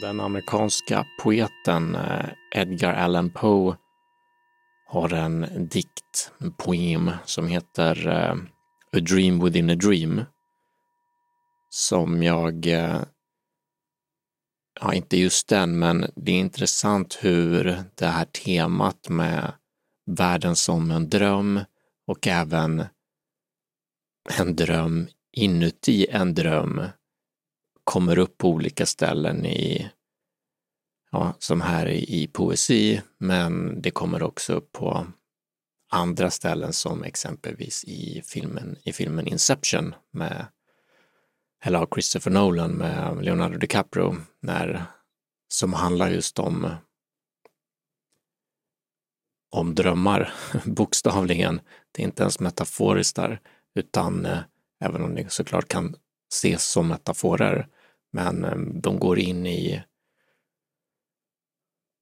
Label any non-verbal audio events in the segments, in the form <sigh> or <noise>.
Den amerikanska poeten eh, Edgar Allan Poe har en dikt, en poem som heter eh, A Dream Within a Dream som jag, eh, ja inte just den, men det är intressant hur det här temat med världen som en dröm och även en dröm inuti en dröm kommer upp på olika ställen i, ja, som här i poesi, men det kommer också upp på andra ställen som exempelvis i filmen, i filmen Inception med eller av Christopher Nolan med Leonardo DiCaprio, när, som handlar just om om drömmar, <laughs> bokstavligen. Det är inte ens metaforiskt där, utan eh, även om det såklart kan ses som metaforer, men ehm, de går in i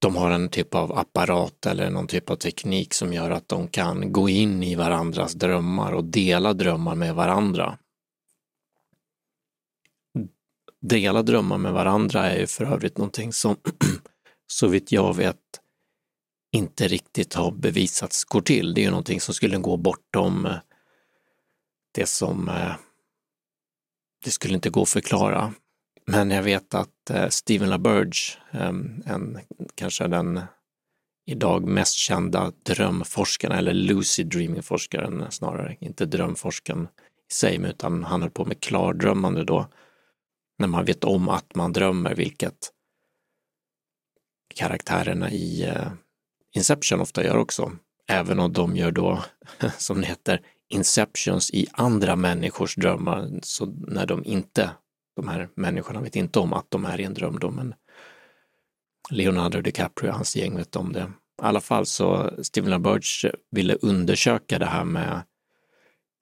de har en typ av apparat eller någon typ av teknik som gör att de kan gå in i varandras drömmar och dela drömmar med varandra. Dela drömmar med varandra är ju för övrigt någonting som <clears throat> så vitt jag vet inte riktigt har bevisats går till. Det är ju någonting som skulle gå bortom eh, det som eh, det skulle inte gå att förklara. Men jag vet att eh, LaBerge, ehm, en, kanske den idag mest kända drömforskaren, eller lucid dreaming-forskaren snarare, inte drömforskaren i sig, utan han höll på med klardrömmande då, när man vet om att man drömmer, vilket karaktärerna i eh, Inception ofta gör också, även om de gör då, <laughs> som det heter, inceptions i andra människors drömmar, så när de inte, de här människorna vet inte om att de är i en dröm då, men Leonardo DiCaprio och hans gäng vet om det. I alla fall så Steven LaBerge ville undersöka det här med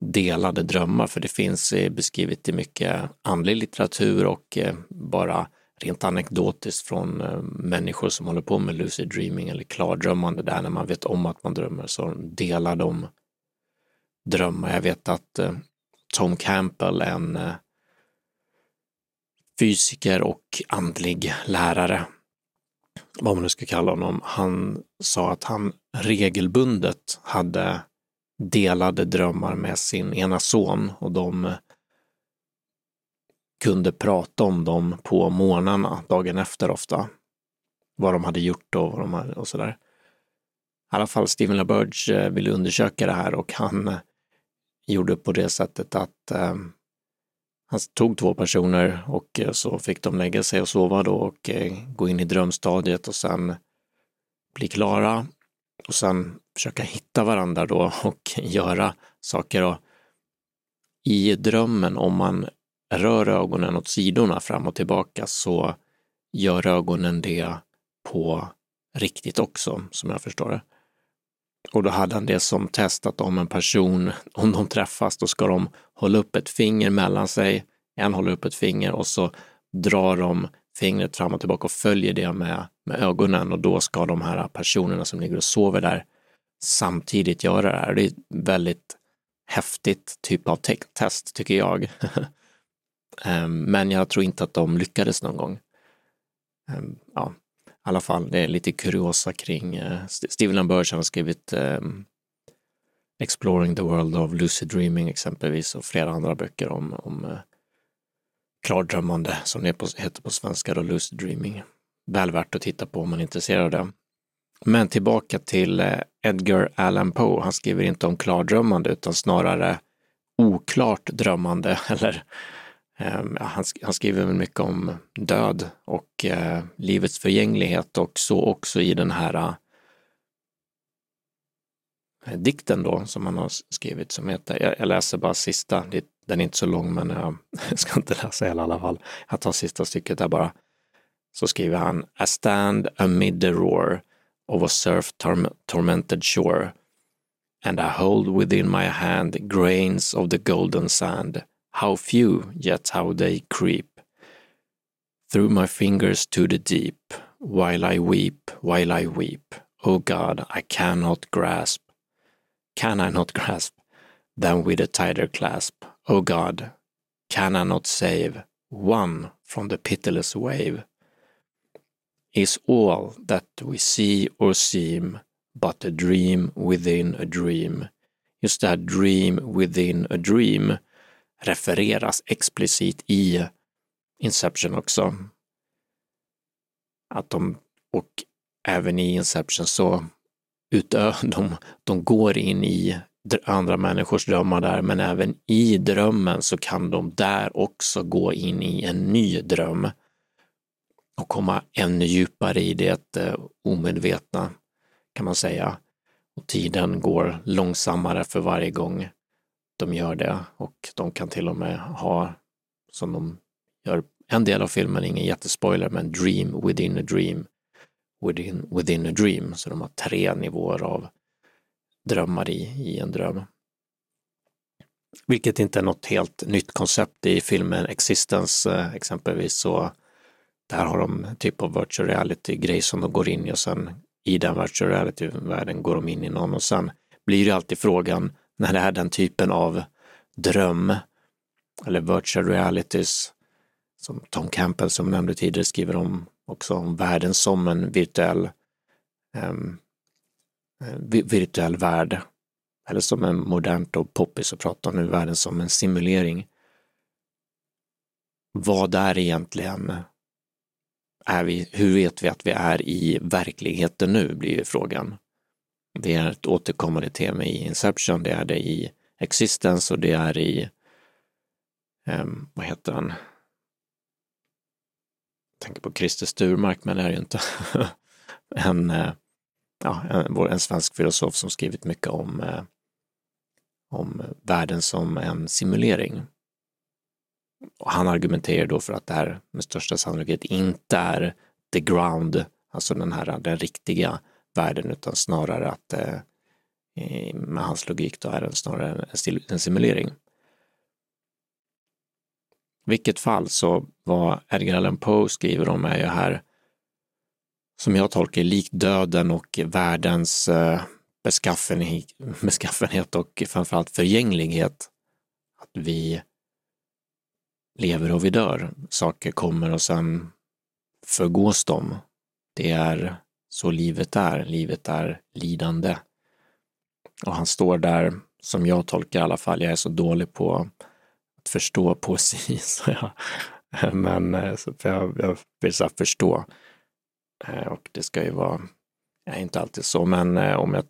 delade drömmar, för det finns beskrivet i mycket andlig litteratur och eh, bara rent anekdotiskt från eh, människor som håller på med lucid dreaming eller klardrömmande där när man vet om att man drömmer så delar de drömmar. Jag vet att eh, Tom Campbell, en fysiker och andlig lärare, vad man nu ska kalla honom, han sa att han regelbundet hade delade drömmar med sin ena son och de kunde prata om dem på morgnarna dagen efter ofta. Vad de hade gjort och, vad de hade, och sådär. I alla fall Steven LaBerge eh, ville undersöka det här och han eh, gjorde på det sättet att eh, han tog två personer och eh, så fick de lägga sig och sova då och eh, gå in i drömstadiet och sen bli klara och sen försöka hitta varandra då och <laughs> göra saker. Och I drömmen, om man rör ögonen åt sidorna fram och tillbaka så gör ögonen det på riktigt också, som jag förstår det. Och då hade han det som test att om en person, om de träffas, då ska de hålla upp ett finger mellan sig, en håller upp ett finger och så drar de fingret fram och tillbaka och följer det med, med ögonen och då ska de här personerna som ligger och sover där samtidigt göra det här. Det är väldigt häftigt typ av test tycker jag. <laughs> Ehm, men jag tror inte att de lyckades någon gång. Ehm, ja, alla fall, det är lite kuriosa kring eh, uh, Steven LaBerge har skrivit um, Exploring the World of Lucid Dreaming exempelvis och flera andra böcker om, om uh, klardrömmande som det heter på svenska då, Lucid Dreaming. Väl värt att titta på om man är intresserad av det. Men tillbaka till uh, Edgar Allan Poe. Han skriver inte om klardrömmande utan snarare oklart drömmande <laughs> eller Ehm, han, han, skriver mycket om död och eh, livets förgänglighet och så också i den här eh, dikten då som han har skrivit som heter, jag, jag läser bara sista, det, den är inte så lång men jag, eh, <laughs> jag ska inte läsa hela i alla fall. Jag tar sista stycket där bara. Så skriver han I stand amid the roar of a surf tormented shore and I hold within my hand grains of the golden sand how few, yet how they creep through my fingers to the deep, while I weep, while I weep. O God, I cannot grasp. Can I not <laughs> grasp? Then with a tighter clasp, O God, can I not save one from the pitiless wave? Is all that we see or seem but a dream within a dream. Is that dream within a dream refereras explicit i Inception också. Att de, och även i Inception så utö, <laughs> de, de går in i andra människors drömmar där, men även i drömmen så kan de där också gå in i en ny dröm och komma ännu djupare i det eh, omedvetna, kan man säga. Och tiden går långsammare för varje gång de gör det och de kan till och med ha, som de gör en del av filmen, ingen jättespoiler, men dream within a dream, within, within a dream, så de har tre nivåer av drömmar i, i en dröm. Vilket inte är något helt nytt koncept i filmen Existence eh, exempelvis, så där har de en typ av virtual reality-grej som de går in i och sen i den virtual reality-världen går de in i någon och sen blir det alltid frågan när det är den typen av dröm eller virtual realities som Tom Campbell som nämnde tidigare skriver om också om världen som en virtuell um, virtuell värld eller som en modernt och poppis att prata om nu världen som en simulering. Vad är egentligen är vi, hur vet vi att vi är i verkligheten nu, blir frågan. Det är ett återkommande tema i Inception, det är det i Existence och det är i, um, vad heter han? Jag tänker på Christer Sturmark, men det är ju inte. <laughs> en, eh, ja, en, en svensk filosof som skrivit mycket om, eh, om världen som en simulering. Och han argumenterar då för att det här med största sannolikhet inte är the ground, alltså den här den riktiga världen, utan snarare att eh, med hans logik då är den snarare en, simulering. vilket fall så vad Edgar Allan Poe skriver om är ju här, som jag tolkar likt döden och världens eh, beskaffenhet, beskaffenhet och framförallt förgänglighet. Att vi lever och vi dör. Saker kommer och sen förgås de. Det är så livet är. Livet är lidande. Och han står där, som jag tolkar i alla fall, jag är så dålig på att förstå <laughs> poesi, så jag, men eh, för jag, jag vill så förstå. Eh, och det ska ju vara, jag är inte alltid så, men eh, om jag,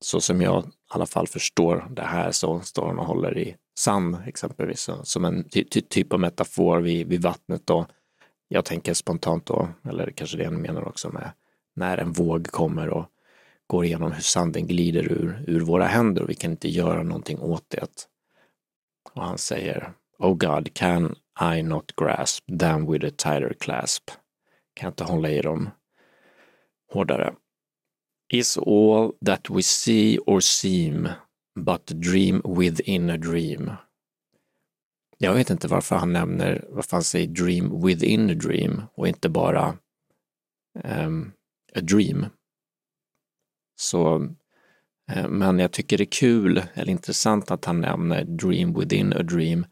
så som jag i alla fall förstår det här så står han och håller i sand exempelvis, som en ty ty typ av metafor vid, vid vattnet då. Jag tänker spontant då, eller kanske det han menar också med när en våg kommer och går igenom hur sanden glider ur, ur våra händer och vi kan inte göra någonting åt det. Och han säger Oh God, can I not grasp them with a tighter clasp? Kan jag inte hålla i dem hårdare? Is all that we see or seem but a dream within a dream? Jag vet inte varför han nämner, varför han säger dream within a dream och inte bara um, a dream. Så, eh, men jag tycker det är kul eller intressant att han nämner dream within a dream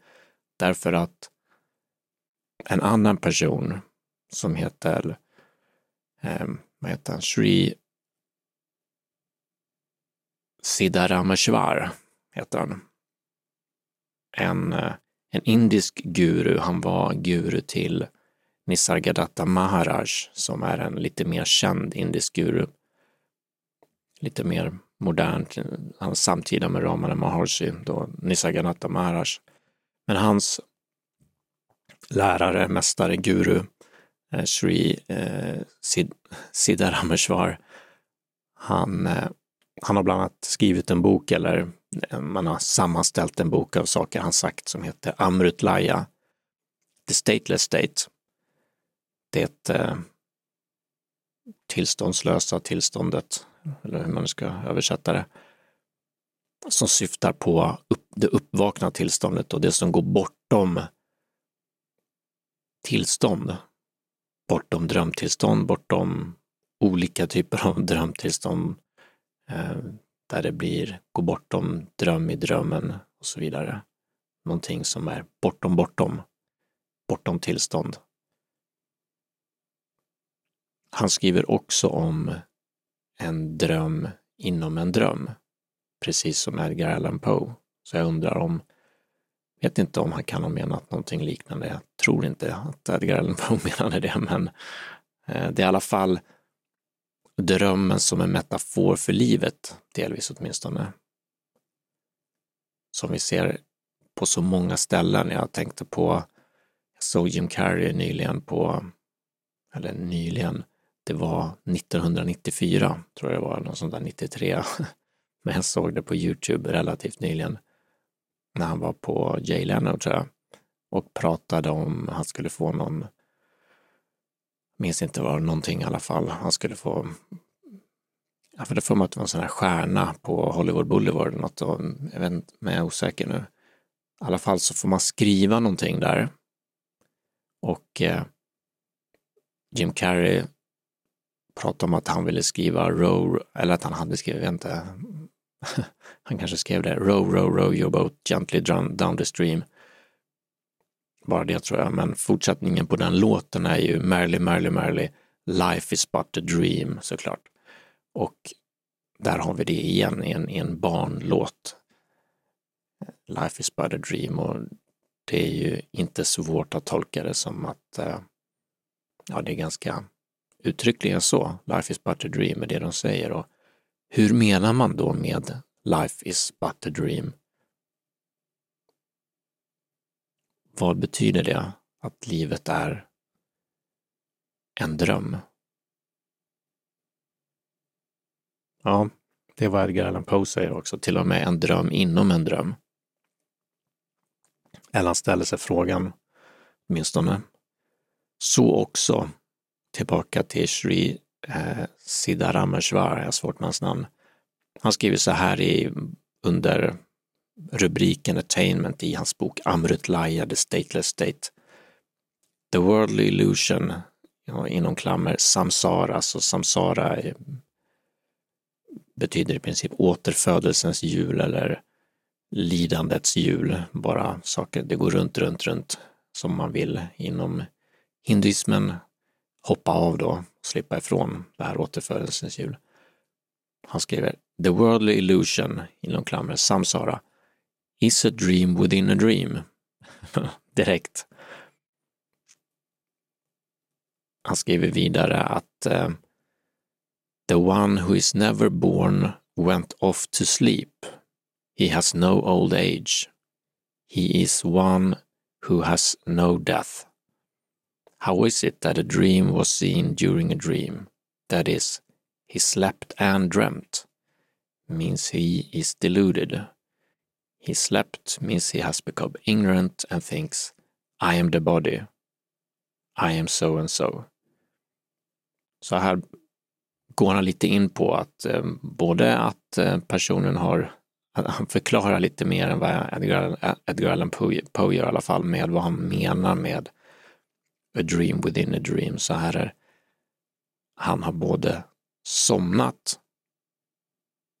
därför att en annan person som heter, eh, vad heter han, Sri Siddharameshwar heter han. En, eh, en indisk guru, han var guru till Nisargadatta Maharaj som är en lite mer känd indisk guru. Lite mer modernt, han samtida med Ramana Maharshi, då Nisargadatta Maharaj. Men hans lärare, mästare, guru, eh, Sri eh, Sid Siddharameshwar, han, eh, han har bland annat skrivit en bok, eller eh, man har sammanställt en bok av saker han sagt som heter Amrut Laya, The Stateless State det eh, tillståndslösa tillståndet, eller hur man ska översätta det, som syftar på upp, det uppvakna tillståndet och det som går bortom tillstånd, bortom drömtillstånd, bortom olika typer av drömtillstånd, eh, där det blir, gå bortom dröm i drömmen och så vidare. Någonting som är bortom, bortom, bortom tillstånd. Han skriver också om en dröm inom en dröm, precis som Edgar Allan Poe. Så jag undrar om, vet inte om han kan ha menat någonting liknande. Jag tror inte att Edgar Allan Poe <laughs> menade det, men eh, det är i alla fall drömmen som en metafor för livet, delvis åtminstone. Som vi ser på så många ställen. Jag tänkte på, jag såg Jim Carrey nyligen på, eller nyligen, det var 1994, tror jag det var, någon sån där 93. <laughs> Men jag såg det på Youtube relativt nyligen när han var på Jay Leno, tror jag, och pratade om han skulle få någon, minns inte vad, någonting i alla fall, han skulle få jag får för mig att det var en sån här stjärna på Hollywood Boulevard, något, och, jag vet inte, men jag är osäker nu. I alla fall så får man skriva någonting där. Och eh, Jim Carrey pratade om att han ville skriva row, eller att han hade skrivit, jag vet inte, <laughs> han kanske skrev det, row, row, row your boat gently down the stream. Bara det tror jag, men fortsättningen på den låten är ju Merrily, Merrily, Merrily, Life is but a dream såklart. Och där har vi det igen i en, i en barnlåt. Life is but a dream och det är ju inte svårt att tolka det som att eh, ja, det är ganska uttryckligen så. Life is but a dream är det de säger. Och hur menar man då med Life is but a dream? Vad betyder det att livet är en dröm? Ja, det är vad Edgar Allan Poe säger också, till och med en dröm inom en dröm. Eller han ställer sig frågan, åtminstone. Så också, tillbaka till Sri eh, Siddharameshwar, jag har svårt med hans namn. Han skriver så här i, under rubriken Attainment i hans bok Amrut Laya, The Stateless State. The worldly illusion, ja, inom klammer, samsara, så samsara är betyder i princip återfödelsens hjul eller lidandets hjul, bara saker, det går runt, runt, runt som man vill inom hinduismen hoppa av då, slippa ifrån det här återfödelsens hjul. Han skriver The worldly illusion, inom klammer, samsara, is a dream within a dream. <laughs> Direkt. Han skriver vidare att eh, The one who is never born went off to sleep. He has no old age. He is one who has no death. How is it that a dream was seen during a dream? That is, he slept and dreamt, means he is deluded. He slept means he has become ignorant and thinks, I am the body. I am so and so. Så här går han lite in på att eh, både att eh, personen har, <laughs> han förklarar lite mer än vad Edgar, Edgar Allan Poe, Poe gör i alla fall med vad han menar med a dream within a dream. Så här är, han har både somnat,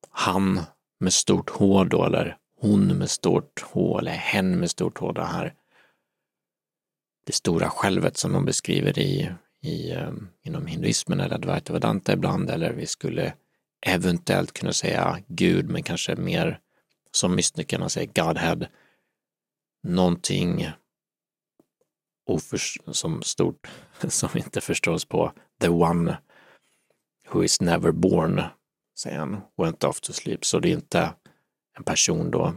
han med stort H då, eller hon med stort H, eller hen med stort H, det här det stora självet som de beskriver i i, ehm, inom hinduismen eller Advaita Vedanta ibland, eller vi skulle eventuellt kunna säga Gud, men kanske mer som mystikerna säger Godhead, någonting oförs som stort <laughs> som inte förstås på the one who is never born, säger han, went off to sleep. Så det är inte en person då,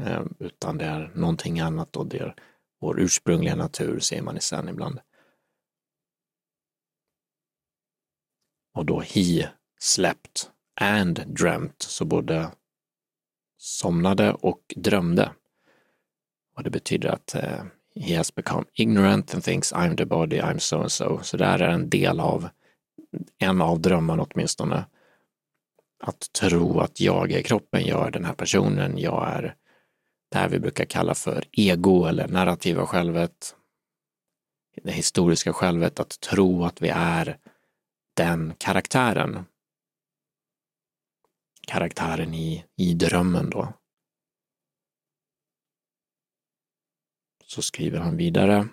eh, utan det är någonting annat och det är vår ursprungliga natur, säger man i sen ibland. och då he slept and dreamt, så både somnade och drömde. Och det betyder att eh, he has become ignorant and thinks I'm the body, I'm so and so. Så det här är en del av, en av drömmarna åtminstone. Att tro att jag är kroppen, jag är den här personen, jag är det här vi brukar kalla för ego eller narrativa självet. Det historiska självet, att tro att vi är den karaktären. Karaktären i, i drömmen då. Så skriver han vidare.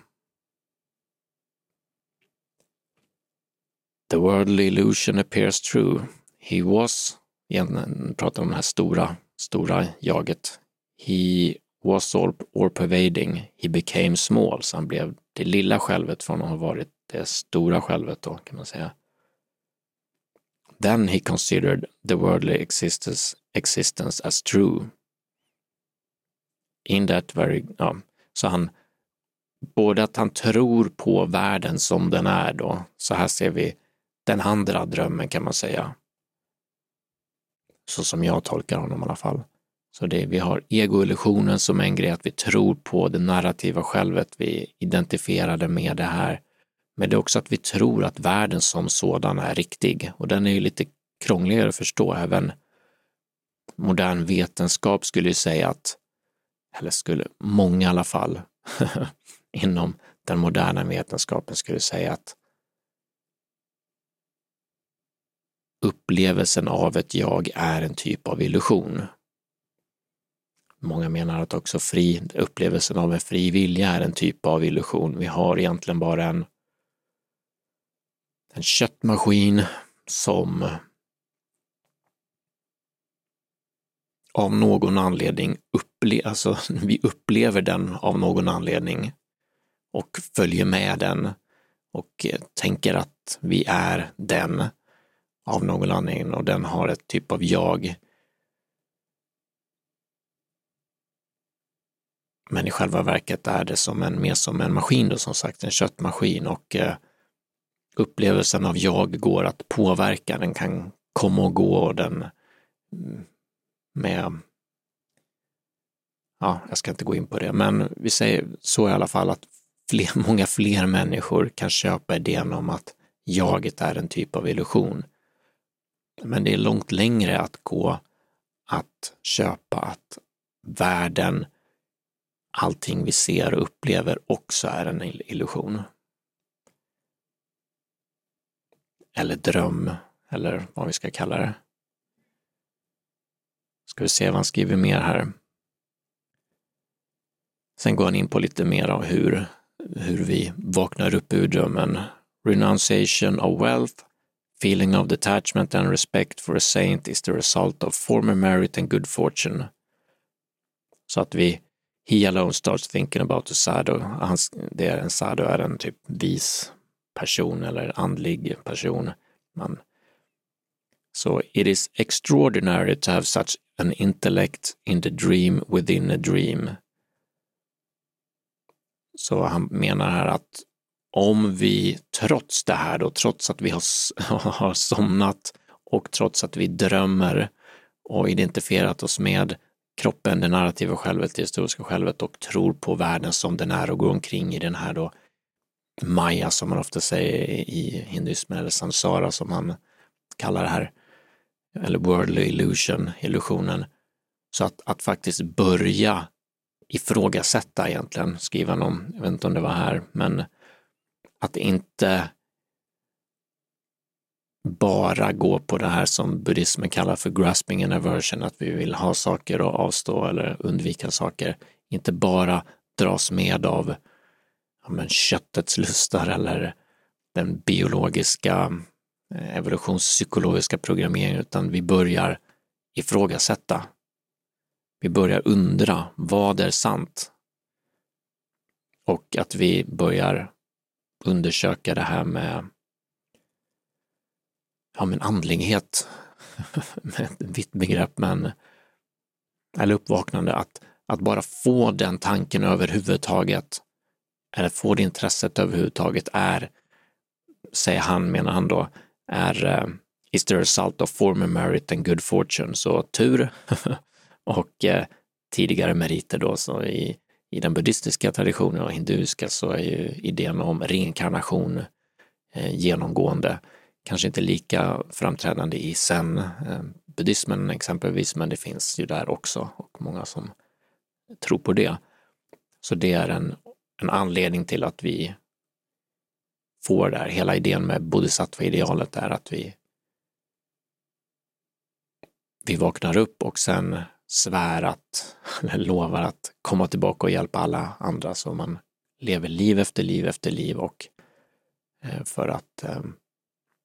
The worldly illusion appears true. He was, igen pratar om det här stora, stora jaget. He was all, all pervading. He became small. Så han blev det lilla självet från att ha varit det stora självet då kan man säga. Then he considered the worldly existence, existence as true. In that very, ja, så han, både att han tror på världen som den är då, så här ser vi den andra drömmen kan man säga. Så som jag tolkar honom i alla fall. Så det, vi har egoillusionen som en grej, att vi tror på det narrativa självet, vi identifierar det med det här. Men det är också att vi tror att världen som sådan är riktig och den är ju lite krångligare att förstå. Även modern vetenskap skulle ju säga att, eller skulle många i alla fall, <laughs> inom den moderna vetenskapen skulle säga att upplevelsen av ett jag är en typ av illusion. Många menar att också fri, upplevelsen av en fri vilja är en typ av illusion. Vi har egentligen bara en, en köttmaskin som av någon anledning upple alltså, <laughs> vi upplever den av någon anledning och följer med den och eh, tänker att vi är den av någon anledning och den har ett typ av jag. Men i själva verket är det som en, mer som en maskin då, som sagt, en köttmaskin och eh, upplevelsen av jag går att påverka, den kan komma och gå och den mm, med ja, jag ska inte gå in på det, men vi säger så i alla fall att fler, <laughs> många fler människor kan köpa idén om att jaget är en typ av illusion. Men det är långt längre att gå att köpa att världen, allting vi ser och upplever också är en illusion. Eller dröm, eller vad vi ska kalla det. Ska vi se vad han skriver mer här. Sen går han in på lite mer av hur, hur vi vaknar upp ur drömmen. Renunciation of wealth, feeling of detachment and respect for a saint is the result of former merit and good fortune. Så att vi, he alone starts thinking about the sado. Hans, det är en sado är en typ vis person eller andlig person. Man, so it is extraordinary to have such an intellect in the dream within a dream. Så han menar här att om vi trots det här då, trots att vi har, <laughs> har somnat och trots att vi drömmer och identifierat oss med kroppen, det narrativa självet, det historiska självet och tror på världen som den är och går omkring i den här då Maya som man ofta säger i hinduismen eller samsara som han kallar det här, eller worldly illusion, illusionen. Så att, att faktiskt börja ifrågasätta egentligen, skriva någon, jag vet inte om det var här, men att inte bara gå på det här som buddhismen kallar för grasping and aversion, att vi vill ha saker och avstå eller undvika saker. Inte bara dras med av ja, men köttets lustar eller den biologiska eh, evolutionspsykologiska programmeringen, utan vi börjar ifrågasätta. Vi börjar undra, vad är sant? Och att vi börjar undersöka det här med ja, men andlighet, <laughs> med ett vitt begrepp, men eller uppvaknande, att, att bara få den tanken överhuvudtaget, eller få det intresset överhuvudtaget är, säger han, menar han då, är eh, uh, is the result of former merit and good fortune, så tur <laughs> och eh, tidigare meriter då, så i i den buddhistiska traditionen och hinduiska så är ju idén om reinkarnation eh, genomgående. Kanske inte lika framträdande i zen, eh, buddhismen exempelvis, men det finns ju där också och många som tror på det. Så det är en, en anledning till att vi får där, hela idén med bodhisattva-idealet är att vi vi vaknar upp och sen svär att, <laughs> eller lovar att komma tillbaka och hjälpa alla andra så man lever liv efter liv efter liv och eh, för att ehm,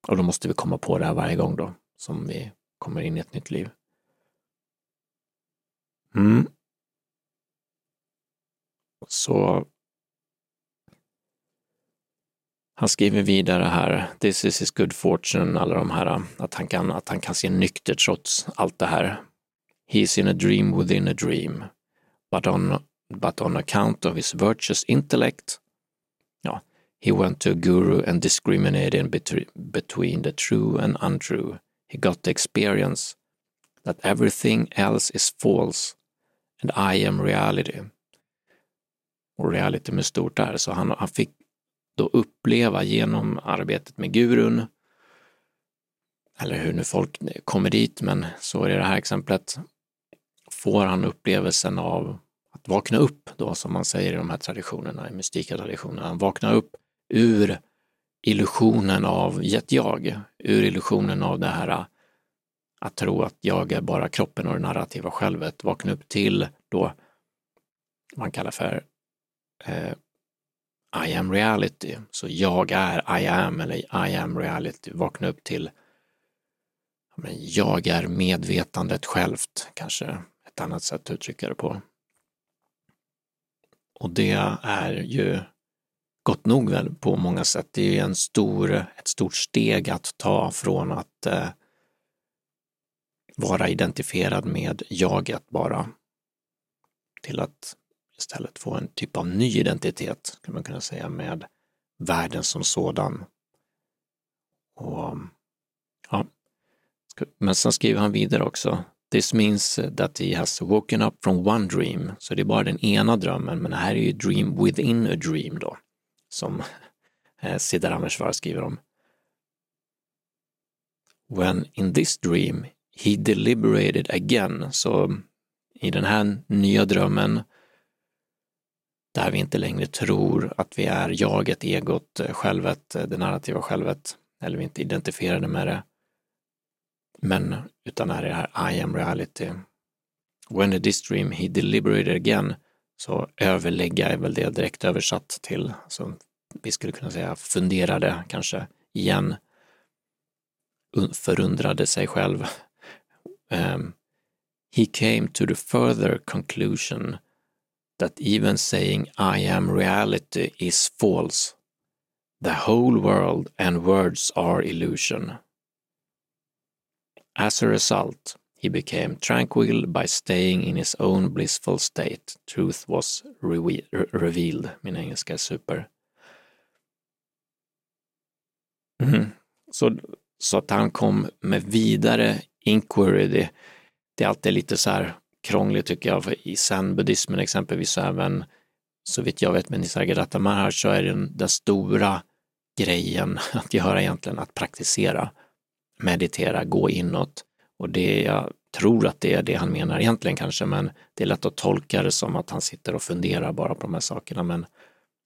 Och då måste vi komma på det här varje gång då, som vi kommer in i ett nytt liv. Mm. Så han skriver vidare här, this is his good fortune, alla de här, att han kan, att han kan se nykter trots allt det här. He's in a dream within a dream, but on, but on account of his virtuous intellect, ja, he went to a guru and discriminated between the true and untrue. He got the experience that everything else is false and I am reality. Och reality med stort R, så han, han fick då uppleva genom arbetet med gurun, eller hur nu folk kommer dit, men så är det här exemplet, får han upplevelsen av att vakna upp då, som man säger i de här traditionerna, i mystika traditionerna, han vaknar upp ur illusionen av ett jag, ur illusionen av det här äh, att tro att jag är bara kroppen och det narrativa självet, vakna upp till då man kallar för eh, I am reality. Så jag är I am eller I am reality. Vakna upp till men jag är medvetandet självt, kanske ett annat sätt att uttrycka det på. Och det är ju gott nog väl på många sätt. Det är ju en stor, ett stort steg att ta från att eh, vara identifierad med jaget bara till att istället få en typ av ny identitet, kan man kunna säga, med världen som sådan. Och, ja. Men sen skriver han vidare också, This means that he has woken up from one dream, så det är bara den ena drömmen, men det här är ju dream within a dream då, som <laughs> eh, Siddhar Siddharameshwar skriver om. When in this dream he deliberated again, så i den här nya drömmen där vi inte längre tror att vi är jaget, egot, självet, det narrativa självet, eller vi inte identifierade med det, men utan är det här I am reality. When did this dream he deliberated again, så överlägga är väl det direkt översatt till, så vi skulle kunna säga funderade kanske igen, förundrade sig själv. Um, he came to the further conclusion that even saying I am reality is false. The whole world and words are illusion. As a result, he became tranquil by staying in his own blissful state. Truth was re revealed. Min engelska är super. Mm. Så, så att han kom med vidare inquiry, det, det är alltid lite så här krångligt tycker jag. För I zen-buddhismen exempelvis, så även så vitt jag vet med Nisargadatta Maharaj, så är den, den stora grejen <laughs> att göra egentligen att praktisera, meditera, gå inåt. Och det jag tror att det är det han menar egentligen kanske, men det är lätt att tolka det som att han sitter och funderar bara på de här sakerna, men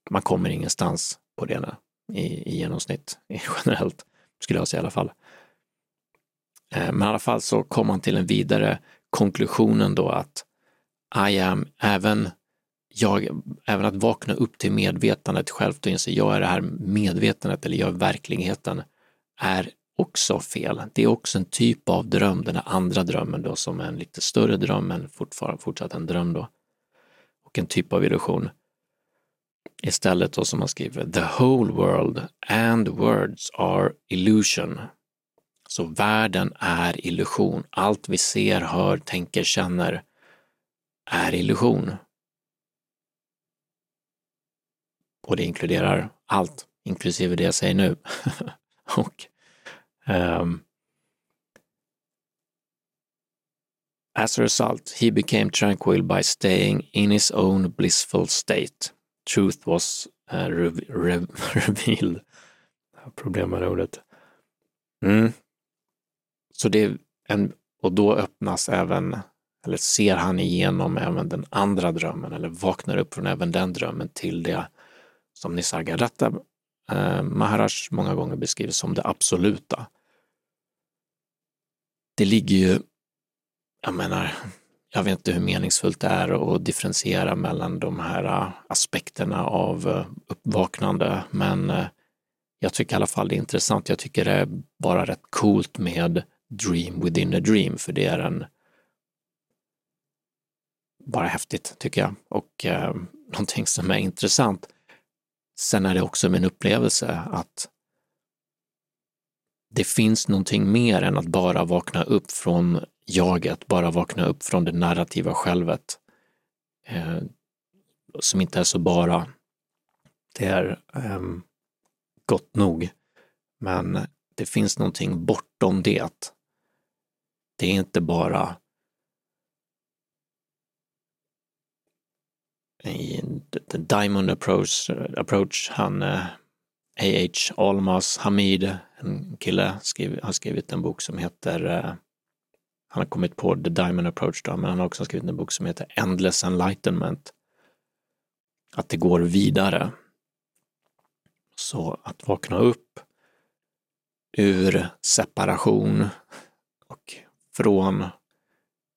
man kommer ingenstans på det i, i genomsnitt, <laughs> generellt, skulle jag säga i alla fall. Eh, men i alla fall så kom han till en vidare konklusionen då att I am, även jag, även att vakna upp till medvetandet självt och inse jag är det här medvetandet eller jag är verkligheten är också fel. Det är också en typ av dröm, den här andra drömmen då som är en lite större dröm men fortfarande fortsatt en dröm då. Och en typ av illusion. Istället då som man skriver, the whole world and words are illusion. Så världen är illusion. Allt vi ser, hör, tänker, känner är illusion. Och det inkluderar allt, inklusive det jag säger nu. <laughs> och um, As a result, he became tranquil by staying in his own blissful state. Truth was uh, re re <laughs> revealed. Problem med ordet. Mm. Så det är en, och då öppnas även, eller ser han igenom även den andra drömmen eller vaknar upp från även den drömmen till det som Nisargadatta eh, Maharaj många gånger beskrivs som det absoluta. Det ligger ju, jag menar, jag vet inte hur meningsfullt det är att differentiera mellan de här eh, aspekterna av eh, uppvaknande, men eh, jag tycker i alla fall det är intressant. Jag tycker det är bara rätt coolt med Dream within a dream, för det är en bara häftigt tycker jag och eh, <laughs> någonting som är intressant. Sen är det också min upplevelse att det finns någonting mer än att bara vakna upp från jaget, bara vakna upp från det narrativa självet. Eh, som inte är så bara. Det är eh, gott nog. Men det finns någonting bortom det. Det är inte bara i The Diamond Approach, approach han A.H. Eh, Almas Hamid, en kille, skriv, har skrivit en bok som heter eh, han har kommit på The Diamond Approach då, men han har också skrivit en bok som heter Endless Enlightenment. Att det går vidare. Så att vakna upp ur separation och från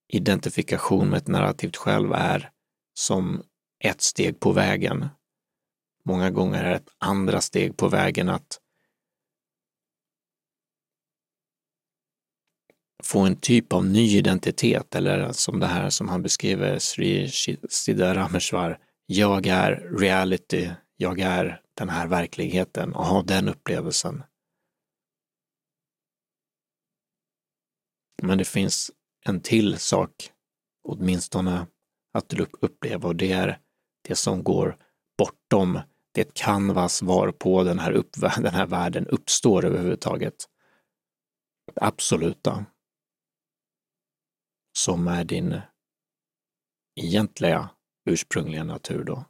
identifikation med ett narrativt själv är som ett steg på vägen. Många gånger är ett andra steg på vägen att få en typ av ny identitet eller som det här som han beskriver, Sri Siddharameshwar, jag är reality, jag är den här verkligheten och ha den upplevelsen. Men det finns en till sak, åtminstone att uppleva och det är det som går bortom det canvas varpå den här, upp, <laughs> den här världen uppstår överhuvudtaget. Det absoluta. Som är din egentliga ursprungliga natur då.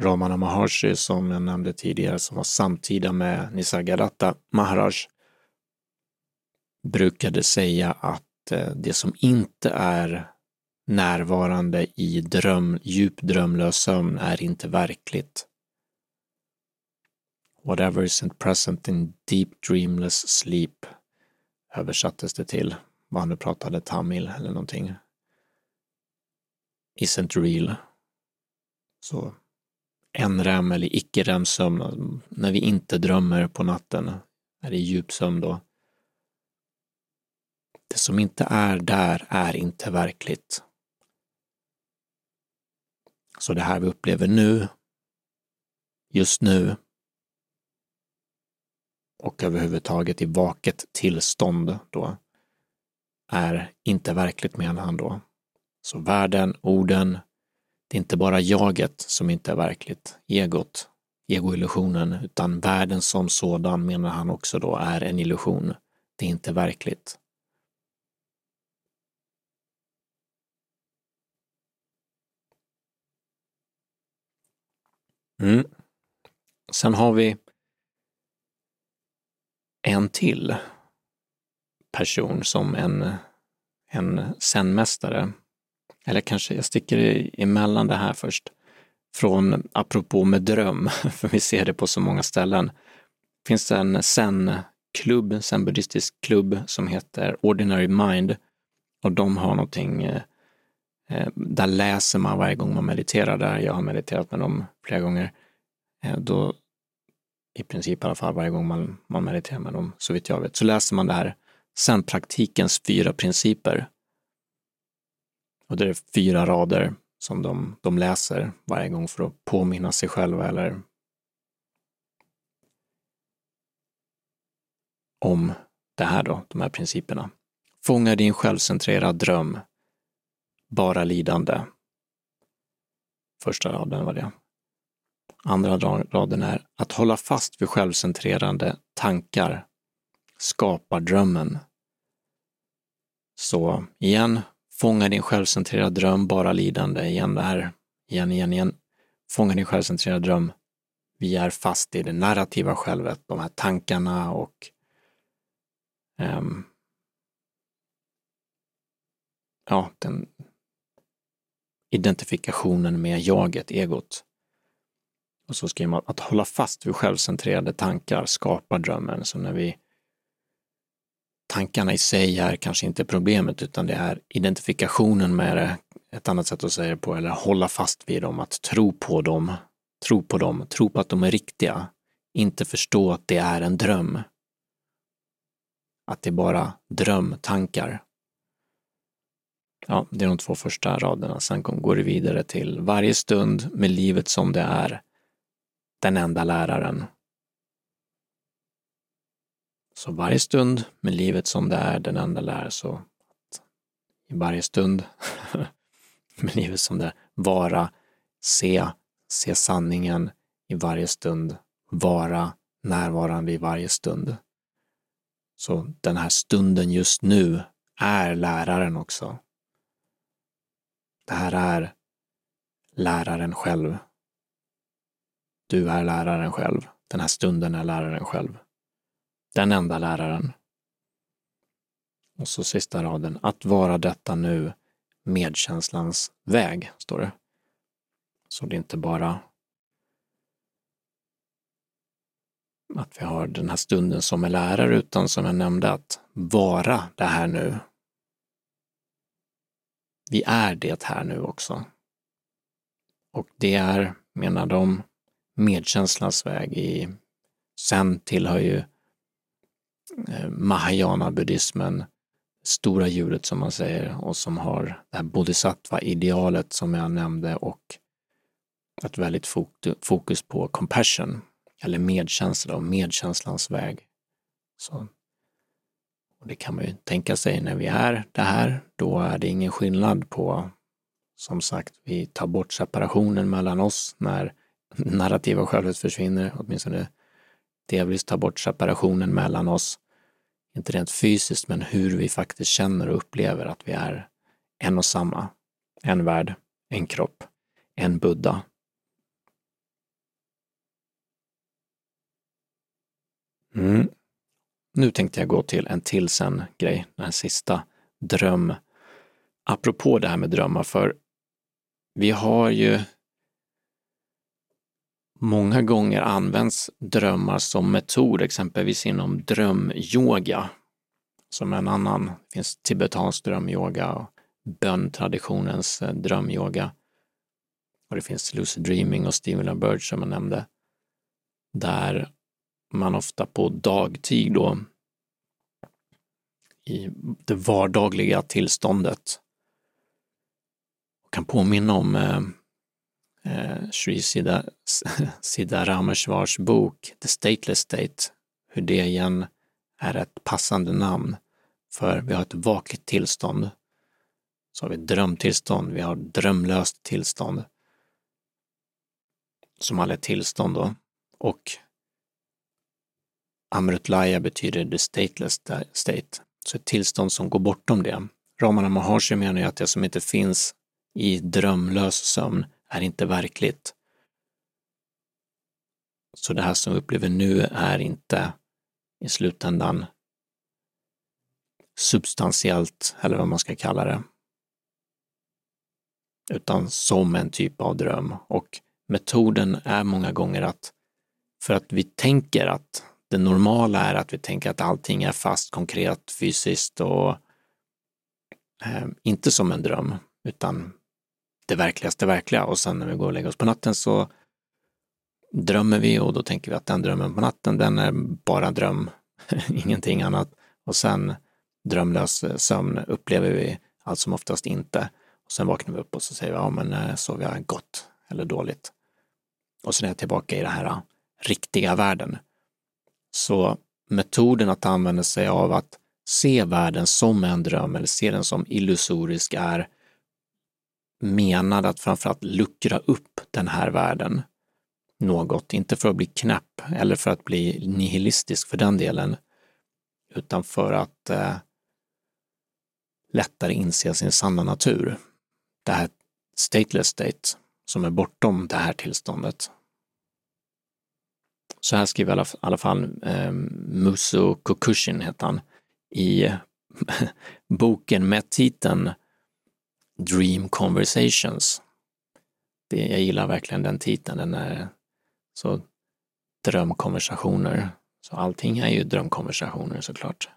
Ramana Maharshi som jag nämnde tidigare som var samtida med Nisargadatta Maharaj brukade säga att eh, det som inte är närvarande i dröm, djup drömlös sömn är inte verkligt. Whatever isn't present in deep dreamless sleep översattes det till, vad han nu pratade tamil eller någonting. Isn't real. Så NREM eller icke-REM-sömn, när vi inte drömmer på natten, är det djup sömn då. Det som inte är där är inte verkligt. Så det här vi upplever nu, just nu, och överhuvudtaget i vaket tillstånd då, är inte verkligt menar han då. Så världen, orden, det är inte bara jaget som inte är verkligt, egot, egoillusionen, utan världen som sådan menar han också då är en illusion. Det är inte verkligt. Mm. Sen har vi en till person som en, en zenmästare. Eller kanske jag sticker emellan det här först. Från, apropå med dröm, <laughs> för vi ser det på så många ställen, finns det en zen-klubb, zen-buddhistisk klubb som heter Ordinary Mind och de har någonting eh, Eh, där läser man varje gång man mediterar där. Jag har mediterat med dem flera gånger. Eh, då, i princip i alla fall varje gång man, man mediterar med dem, så vitt jag vet, så läser man det här sen praktikens fyra principer. Och det är fyra rader som de, de läser varje gång för att påminna sig själva eller om det här då, de här principerna. Fånga din självcentrerad dröm bara lidande. Första raden var det. Andra raden är att hålla fast vid självcentrerande tankar skapar drömmen. Så igen, fånga din självcentrerade dröm, bara lidande. Igen där, igen, igen, igen. Fånga din självcentrerade dröm. Vi är fast i det narrativa självet, de här tankarna och um, ja, den identifikationen med jaget, egot. Och så skriver man att hålla fast vid självcentrerade tankar skapar drömmen. Så när vi tankarna i sig är kanske inte problemet utan det är identifikationen med det, ett annat sätt att säga det på, eller hålla fast vid dem, att tro på dem, tro på dem, tro på att de är riktiga, inte förstå att det är en dröm. Att det är bara drömtankar. Ja, det är de två första raderna. Sen går det vidare till varje stund med livet som det är, den enda läraren. Så varje stund med livet som det är, den enda läraren. Så i varje stund <laughs> med livet som det är, vara, se, se sanningen i varje stund, vara närvarande i varje stund. Så den här stunden just nu är läraren också. Det här är läraren själv. Du är läraren själv. Den här stunden är läraren själv. Den enda läraren. Och så sista raden. Att vara detta nu, medkänslans väg, står det. Så det är inte bara att vi har den här stunden som är lärare, utan som jag nämnde, att vara det här nu. Vi är det här nu också. Och det är, menar de, medkänslans väg. I, sen tillhör ju eh, Mahayana-buddhismen stora djuret som man säger och som har det här bodhisattva-idealet som jag nämnde och ett väldigt fokus på compassion, eller medkänsla och medkänslans väg. Så, och det kan man ju tänka sig när vi är det här, då är det ingen skillnad på, som sagt, vi tar bort separationen mellan oss när <laughs> narrativa självet försvinner, åtminstone delvis tar bort separationen mellan oss, inte rent fysiskt, men hur vi faktiskt känner och upplever att vi är en och samma, en värld, en kropp, en Buddha, Mm. Nu tänkte jag gå till en till sen grej, den här sista dröm. Apropå det här med drömmar, för vi har ju många gånger används drömmar som metod, exempelvis inom drömyoga, som en annan, det finns tibetansk drömyoga och böntraditionens eh, drömyoga. Och det finns lucid dreaming och Stephen Bird som jag nämnde, där man ofta på dagtid då i det vardagliga tillståndet kan påminna om eh, eh, Sri Siddha, Siddha Rameshwars bok The Stateless State, hur det igen är ett passande namn för vi har ett vakligt tillstånd. Så har vi drömtillstånd, vi har drömlöst tillstånd som alla tillstånd då. Och Amrutlaya betyder the stateless state, så ett tillstånd som går bortom det. Ramana Maharshi menar ju att det som inte finns i drömlös sömn är inte verkligt. Så det här som vi upplever nu är inte i slutändan substantiellt, eller vad man ska kalla det, utan som en typ av dröm. Och metoden är många gånger att för att vi tänker att det normala är att vi tänker att allting är fast, konkret, fysiskt och eh, inte som en dröm, utan det verkligaste verkliga. Och sen när vi går och lägger oss på natten så drömmer vi och då tänker vi att den drömmen på natten, den är bara dröm, <laughs> ingenting annat. Och sen drömlös sömn upplever vi allt som oftast inte. Och sen vaknar vi upp och så säger vi, ja men eh, sov jag gott eller dåligt? Och sen är jag tillbaka i den här eh, riktiga världen. Så metoden att använda sig av att se världen som en dröm eller se den som illusorisk är menad att framförallt luckra upp den här världen något, inte för att bli knäpp eller för att bli nihilistisk för den delen, utan för att eh, lättare inse sin sanna natur. Det här stateless state som är bortom det här tillståndet. Så här skriver i alla, alla fall eh, Musso Kokushin, heter han, i <laughs> boken med titeln Dream Conversations. Det, jag gillar verkligen den titeln, den är så drömkonversationer. Så allting är ju drömkonversationer såklart.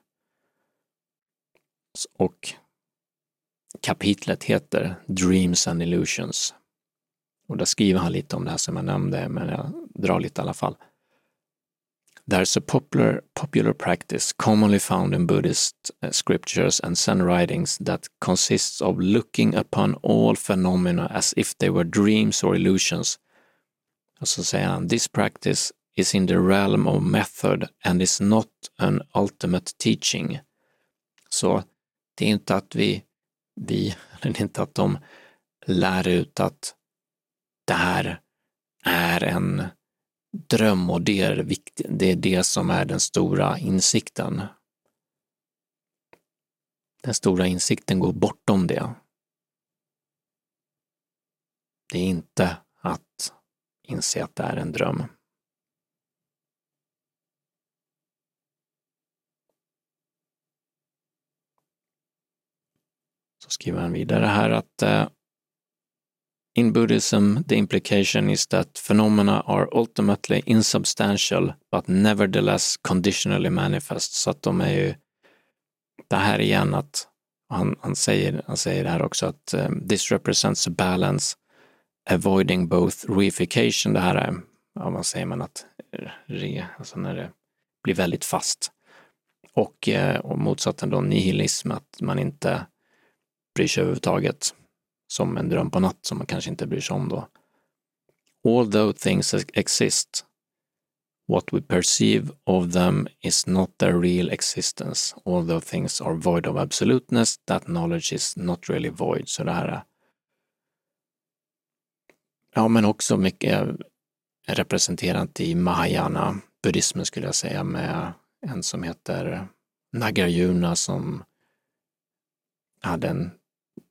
Och kapitlet heter Dreams and Illusions. Och där skriver han lite om det här som jag nämnde, men jag drar lite i alla fall. There's a popular, popular practice commonly found in Buddhist eh, scriptures and Zen writings that consists of looking upon all phenomena as if they were dreams or illusions. Och så säger han, this practice is in the realm of method and is not an ultimate teaching. Så det är inte att vi, vi, <laughs> det är inte att de lär ut att det här är en dröm och det är, viktigt, det är det som är den stora insikten. Den stora insikten går bortom det. Det är inte att inse att det är en dröm. Så skriver han vidare här att eh, in Buddhism, the implication is that phenomena are ultimately insubstantial but nevertheless conditionally manifest. Så att de är ju det här igen att han, han, säger, han säger här också att um, this represents a balance avoiding both reification, det här är, ja, vad säger man att, re, alltså när det blir väldigt fast. Och, eh, och motsatsen då nihilism, att man inte bryr sig överhuvudtaget som en dröm på natt som man kanske inte bryr sig om då. Although things exist, what we perceive of them is not their real existence. Although things are void of absoluteness, that knowledge is not really void. Så det här är Ja, men också mycket representerat i Mahayana buddhismen skulle jag säga med en som heter Nagarjuna som hade en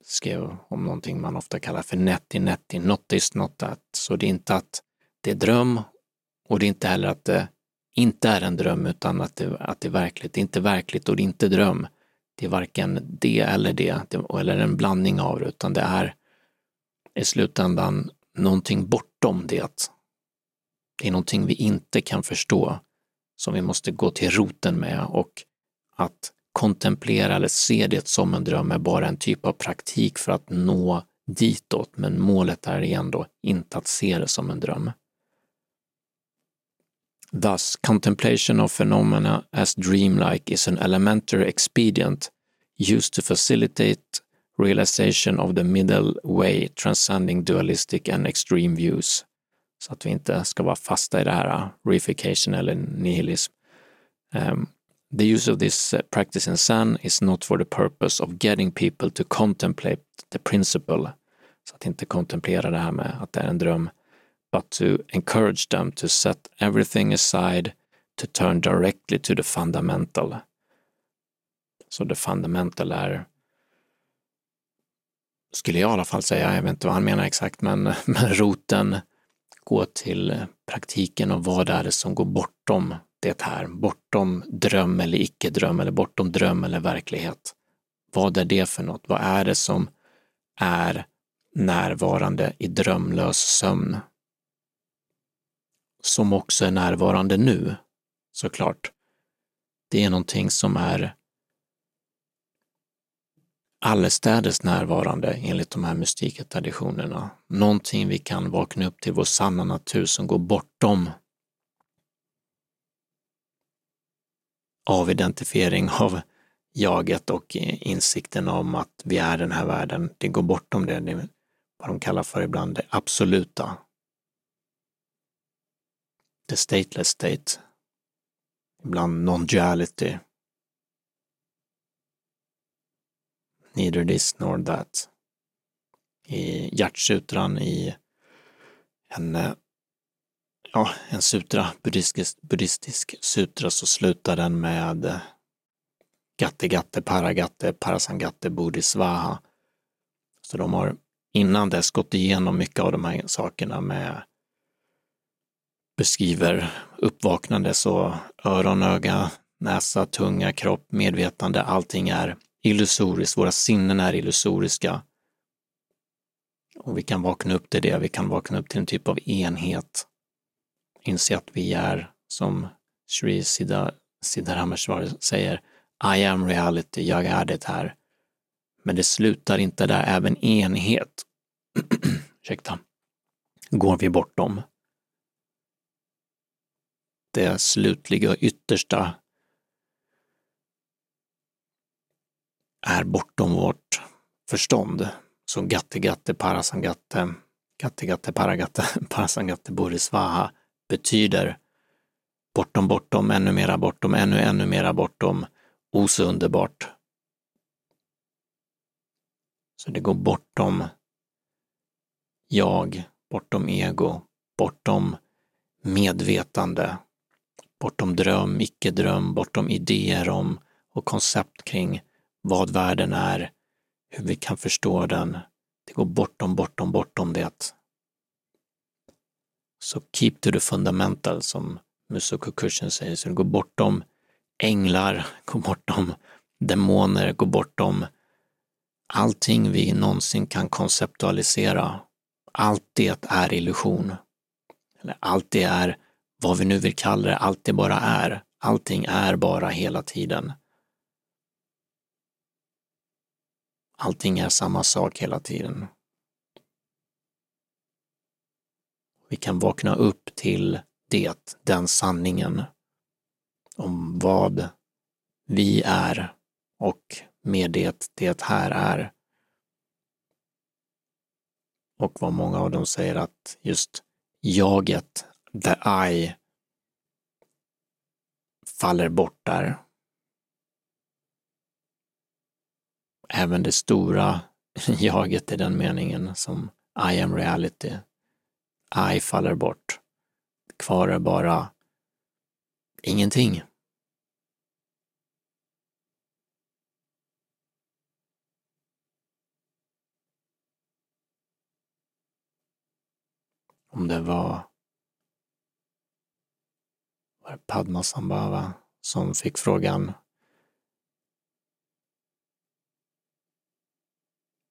skrev om någonting man ofta kallar för netti netti, not is not that. Så det är inte att det är dröm och det är inte heller att det inte är en dröm utan att det, att det är verkligt. Det är inte verkligt och det är inte dröm. Det är varken det eller det, eller en blandning av det, utan det är i slutändan någonting bortom det. Det är någonting vi inte kan förstå, som vi måste gå till roten med och att kontemplera eller se det som en dröm är bara en typ av praktik för att nå ditåt, men målet är igen då inte att se det som en dröm. Thus, contemplation of phenomena as dreamlike is an elementary expedient used to facilitate realization of the middle way, transcending dualistic and extreme views. Så att vi inte ska vara fasta i det här uh, reification eller nihilism. Um, The use of this uh, practice in Zen is not for the purpose of getting people to contemplate the principle, så att inte kontemplera det här med att det är en dröm, but to encourage them to set everything aside to turn directly to the fundamental. Så the fundamental är, skulle jag i alla fall säga, jag vet inte vad han menar exakt, men, men roten, gå till praktiken och vad är det som går bortom det här, bortom dröm eller icke-dröm eller bortom dröm eller verklighet. Vad är det för något? Vad är det som är närvarande i drömlös sömn? Som också är närvarande nu, såklart. Det är någonting som är allestädes närvarande enligt de här mystika traditionerna. Någonting vi kan vakna upp till vår sanna natur som går bortom avidentifiering av jaget och insikten om att vi är den här världen. Det går bortom det, det är vad de kallar för ibland det absoluta. The stateless state. Ibland non-duality. Neither this nor that. I hjärtsutran i en eh, ja, en sutra, buddhistisk, buddhistisk sutra, så slutar den med eh, Gatte Gatte Paragatte Parasangatte Bodhisvaha. Så de har innan dess gått igenom mycket av de här sakerna med beskriver uppvaknande så öron, öga, näsa, tunga, kropp, medvetande, allting är illusoriskt, våra sinnen är illusoriska. Och vi kan vakna upp till det, vi kan vakna upp till en typ av enhet inse att vi är, som Sri Siddharameshwar säger, I am reality, jag är det här. Men det slutar inte där, även enhet, <clears throat> ursäkta, går vi bortom. Det slutliga och yttersta är bortom vårt förstånd. Så gatte gatte parasangatte, gatte gatte paragatte <laughs> parasangatte burisvaha betyder bortom bortom, ännu mera bortom, ännu ännu mera bortom, o så underbart. Så det går bortom jag, bortom ego, bortom medvetande, bortom dröm, icke-dröm, bortom idéer om och koncept kring vad världen är, hur vi kan förstå den. Det går bortom, bortom, bortom det. Så keep to the fundamental som Musoko Kushin säger, så det går bortom änglar, <laughs> går bortom demoner, går bortom allting vi någonsin kan konceptualisera. Allt det är illusion. Eller allt det är vad vi nu vill kalla det, allt det bara är. Allting är bara hela tiden. Allting är samma sak hela tiden. Vi kan vakna upp till det, den sanningen om vad vi är och med det, det här är. Och vad många av dem säger att just jaget, the I, faller bort där. Även det stora <laughs> jaget i den meningen som I am reality, i faller bort. Kvar är bara ingenting. Om det var, var det Padmasambhava som fick frågan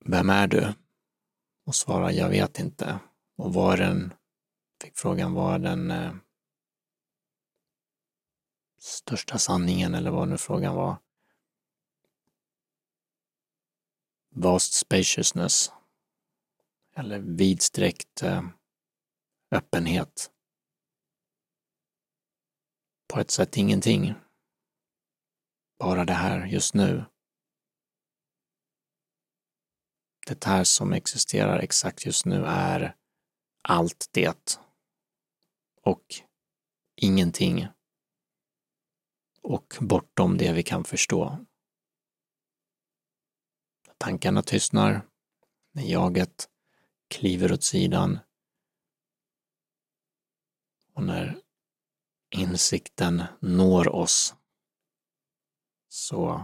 Vem är du? Och svarade jag vet inte. Och var den, fick frågan var den eh, största sanningen eller vad nu frågan var. Vast spaciousness. Eller vidsträckt eh, öppenhet. På ett sätt ingenting. Bara det här just nu. Det här som existerar exakt just nu är allt det och ingenting och bortom det vi kan förstå. Tankarna tystnar, när jaget kliver åt sidan och när insikten når oss så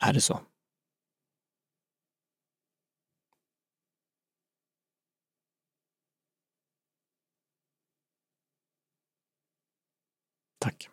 är det så. Tack.